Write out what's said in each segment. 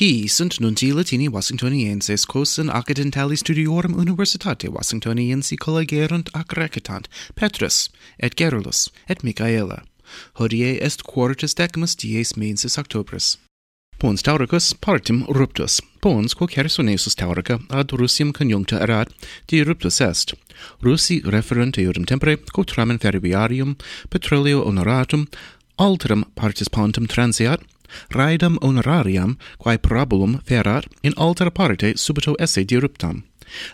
Hi sunt nunti Latini Washingtonienses quos in accidentali studiorum Universitate Washingtoniensi collegerunt ac recitant Petrus, et Gerulus, et Michaela. Hodie est quartus decimus dies mensis Octobris. Pons Tauricus partim ruptus, pons quo Chersonesus Taurica ad Russium conjuncta erat, di ruptus est. Rusi referent eodem tempore, quo tramen ferroviarium, petroleo honoratum, alteram partis pontum transiat, raidam honorariam, quae parabulum ferat, in altera parte subito esse diruptam.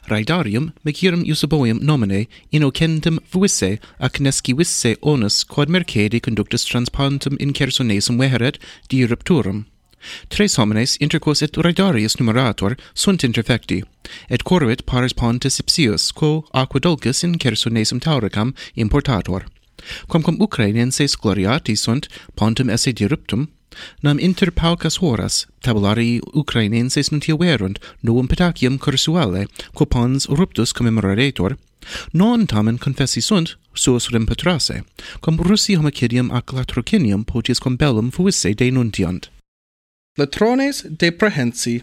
Raidarium mecirum Eusebium nomine innocentem fuisse ac nescivisse onus quod mercede conductus transpontum in Chersonesum veheret dirupturum. Tres homines interquos et raidarius numerator sunt interfecti, et corvit pares pontes ipsius, quo aquadolcus in Chersonesum tauricam importator. Quamquam Ukrainenses gloriati sunt, pontum esse diruptum, nam inter paucas horas tabulari Ukrainenses nuntiaverunt novum petacium cursuale, quo pons ruptus commemoraretur, non tamen confessi sunt suos crimpatrasse, cum Russi homicidium ac latrocinium potius com bellum fuisse denuntiant. Latrones de prehensi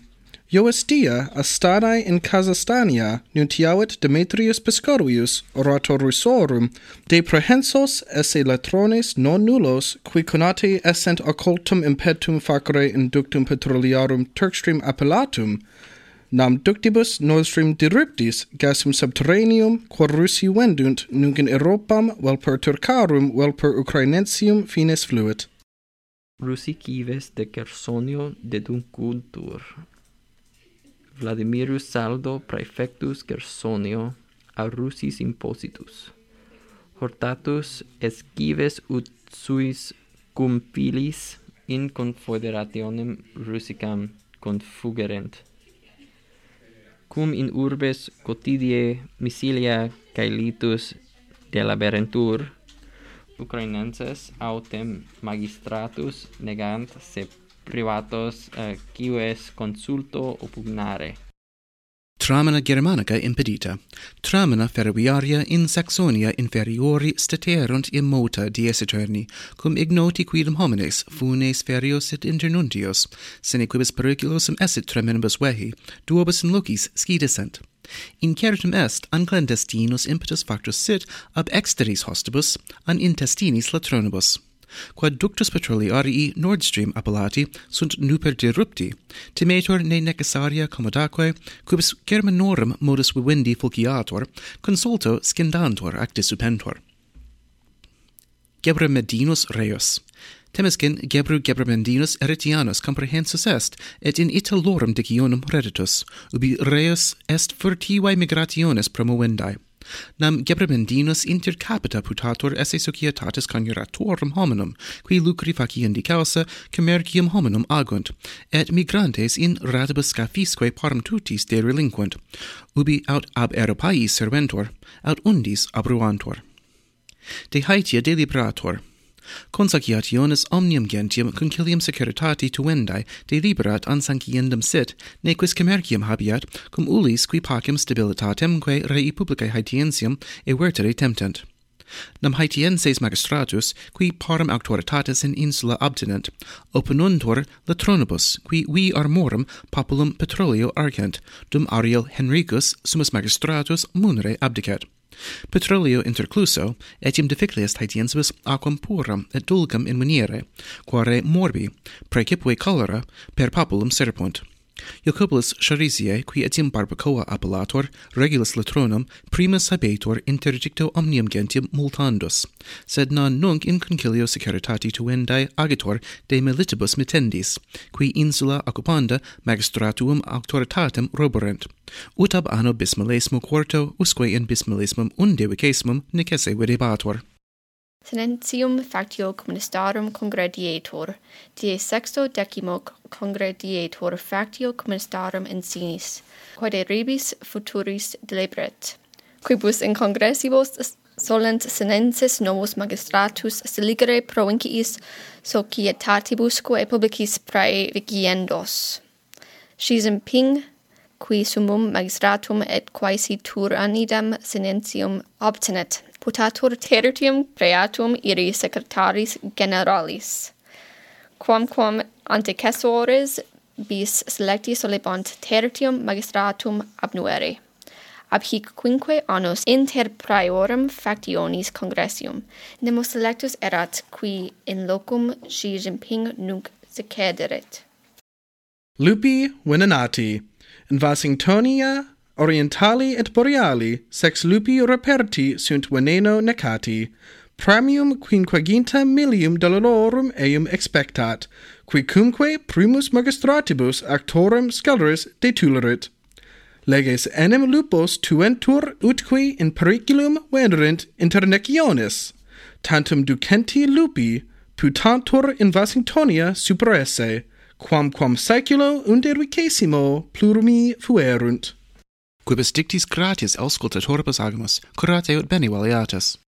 Ioestia astanae in Kazastania nuntiavit Demetrius Piscorius oratorisorum de prehensos esse latrones non nullos qui conati essent occultum impetum facere inductum petroliarum Turkstream appellatum nam ductibus Nord Stream diruptis gasum subterraneum quod Russi vendunt nunc in Europam vel per Turcarum vel per Ukrainensium fines fluit. Russi cives de Chersonio deduncultur. Vladimirus Saldo praefectus Gersonio a Russis impositus. Hortatus escives ut suis cum filis in confederationem Rusicam confugerent. Cum in urbes quotidie Misilia caelitus delaberentur, Ukrainenses autem magistratus negant se privatos, eh, quiu es consulto opugnare. Tramina Germanica impedita. Tramina ferroviaria in Saxonia inferiori staterunt immota dies eterni, cum ignoti quidem homines funes ferios et internuntios, sine quibus periculosum esset tremenibus vehi, duobus in locis scidescent. Incertum est an clandestinus impetus factus sit ab exteris hostibus, an intestinis latronibus quod ductus petroli arii Nord Stream appellati sunt nuper derupti, timetur ne necessaria comodaque, quibus germanorum modus vivendi fulciator, consulto scendantor ac disupentor. Gebra Medinus reus. Temescin Gebru Gebremendinus Eretianus comprehensus est, et in Italorum dictionum reditus, ubi reus est furtivae migrationes promovendae. Nam gebremendinos inter capita putator esse societatis conjuratorum hominum, qui lucri faciendi causa commercium hominum agunt, et migrantes in ratibus scafisque parum tutis derelinquent, ubi aut ab Europae serventor, aut undis abruantor. De Haetia deliberator, Consociationes omnium gentium concilium securitatis tuendae deliberat ansanciendum sit, ne quis commercium habiat, cum ulis qui pacem stabilitatemque rei publicae haetientium vertere temptent. Nam Haitienses magistratus, qui parum auctoritatis in insula obtinent, opinuntur latronibus, qui vi armorum populum petroleo argent, dum Ariel Henricus sumus magistratus munere abdicat. Petrolio intercluso, etiam difficiliest Haitiensibus aquam puram et dulcam in muniere, quare morbi, praecipue cholera, per populum serpunt. Jacobus Charisiae, qui etiam barbacoa appellator, regulus latronum, primus habetur interdicto omnium gentium multandus, sed non nunc in concilio securitati tuendae agitor de militibus mittendis, qui insula occupanda magistratuum auctoritatem roborent, ut ab anno bismillesimo quarto usque in bismillesmum undevicesmum necesse videbator. Senentium factio communistarum congredietur, die sexto decimo congredietur factio communistarum in sinis, quae rebis futuris delebret, quibus in congressibus solent senensis novus magistratus siligere provinciis societatibusque publicis praevigiendos. Xi Jinping, qui summum magistratum et quaesi turanidem senentium obtenet, putatur tertium preatum iri secretaris generalis, quamquam antecessores bis selecti solebant tertium magistratum abnuere. Ab hic quinque annos inter priorum factionis congressium, nemo selectus erat qui in locum Xi Jinping nunc secederet. Lupi Winanati, in Vasingtonia, orientali et boreali, sex lupi reperti sunt veneno necati, pramium quinquaginta millium dolororum eum expectat, quicumque primus magistratibus actorem sceleris detulerit. Leges enem lupos tuentur utqui in periculum venerint interneciones, tantum ducenti lupi, putantur in Vasingtonia superesse, quamquam saeculo undervicesimo plurimi fuerunt quibus dictis gratias auscultatoribus agamus, curate ut bene valiatus.